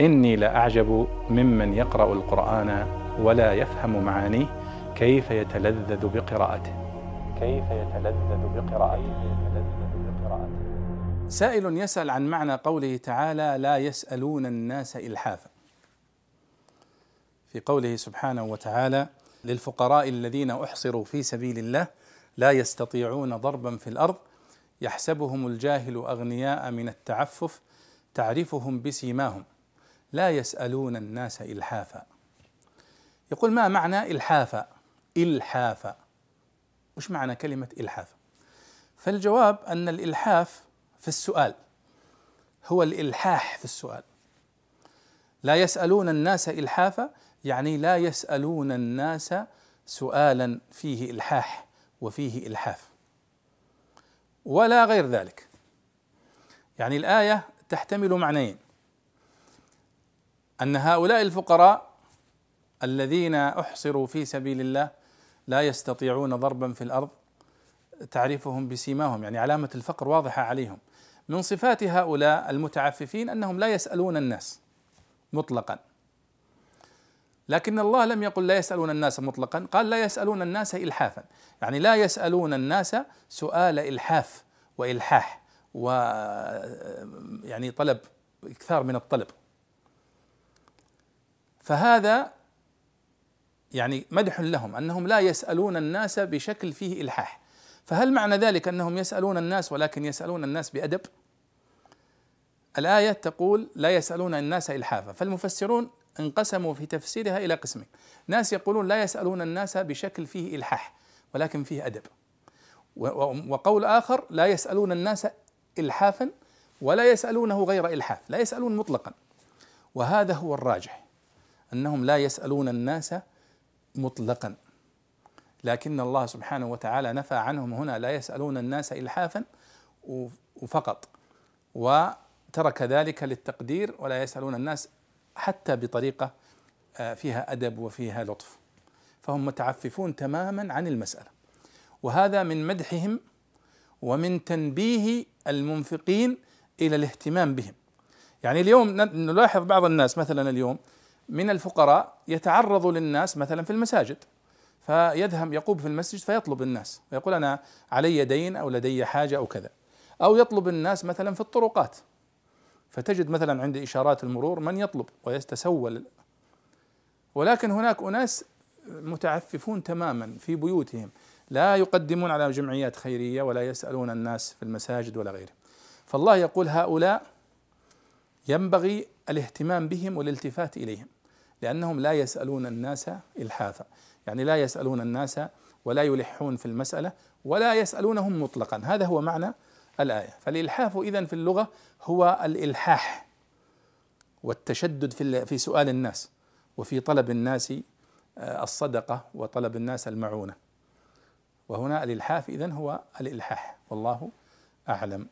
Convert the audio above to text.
إني لأعجب ممن يقرأ القرآن ولا يفهم معانيه كيف يتلذذ بقراءته. كيف يتلذذ بقراءته. سائل يسأل عن معنى قوله تعالى لا يسألون الناس إلحافا في قوله سبحانه وتعالى للفقراء الذين أحصروا في سبيل الله لا يستطيعون ضربا في الأرض يحسبهم الجاهل أغنياء من التعفف تعرفهم بسيماهم لا يسألون الناس إلحافا. يقول ما معنى إلحافا؟ إلحافا. وش معنى كلمة الحافا فالجواب أن الإلحاف في السؤال هو الإلحاح في السؤال. لا يسألون الناس إلحافا يعني لا يسألون الناس سؤالا فيه إلحاح وفيه إلحاف. ولا غير ذلك. يعني الآية تحتمل معنيين. أن هؤلاء الفقراء الذين أحصروا في سبيل الله لا يستطيعون ضربا في الأرض تعرفهم بسيماهم يعني علامة الفقر واضحة عليهم. من صفات هؤلاء المتعففين أنهم لا يسألون الناس مطلقا. لكن الله لم يقل لا يسألون الناس مطلقا قال لا يسألون الناس إلحافا. يعني لا يسألون الناس سؤال إلحاف وإلحاح و يعني طلب إكثار من الطلب. فهذا يعني مدح لهم أنهم لا يسألون الناس بشكل فيه إلحاح. فهل معنى ذلك أنهم يسألون الناس ولكن يسألون الناس بأدب؟ الآية تقول لا يسألون الناس إلحافا. فالمفسرون انقسموا في تفسيرها إلى قسمين. ناس يقولون لا يسألون الناس بشكل فيه إلحاح ولكن فيه أدب. وقول آخر لا يسألون الناس إلحافا ولا يسألونه غير إلحاف. لا يسألون مطلقا. وهذا هو الراجح. أنهم لا يسألون الناس مطلقا. لكن الله سبحانه وتعالى نفى عنهم هنا لا يسألون الناس الحافا وفقط. وترك ذلك للتقدير ولا يسألون الناس حتى بطريقة آه، فيها أدب وفيها لطف. فهم متعففون تماما عن المسألة. وهذا من مدحهم ومن تنبيه المنفقين إلى الاهتمام بهم. يعني اليوم نلاحظ بعض الناس مثلا اليوم من الفقراء يتعرض للناس مثلا في المساجد فيذهب يقوم في المسجد فيطلب الناس ويقول أنا علي دين أو لدي حاجة أو كذا أو يطلب الناس مثلا في الطرقات فتجد مثلا عند إشارات المرور من يطلب ويتسول. ولكن هناك أناس متعففون تماما في بيوتهم لا يقدمون على جمعيات خيرية ولا يسألون الناس في المساجد ولا غيره فالله يقول هؤلاء ينبغي الاهتمام بهم والالتفات إليهم لأنهم لا يسألون الناس إلحافا. يعني لا يسألون الناس ولا يلحون في المسألة ولا يسألونهم مطلقا. هذا هو معنى الآية. فالإلحاف إذن في اللغة هو الإلحاح والتشدد في في سؤال الناس وفي طلب الناس آه، الصدقة وطلب الناس المعونة. وهنا الإلحاف إذن هو الإلحاح. والله أعلم.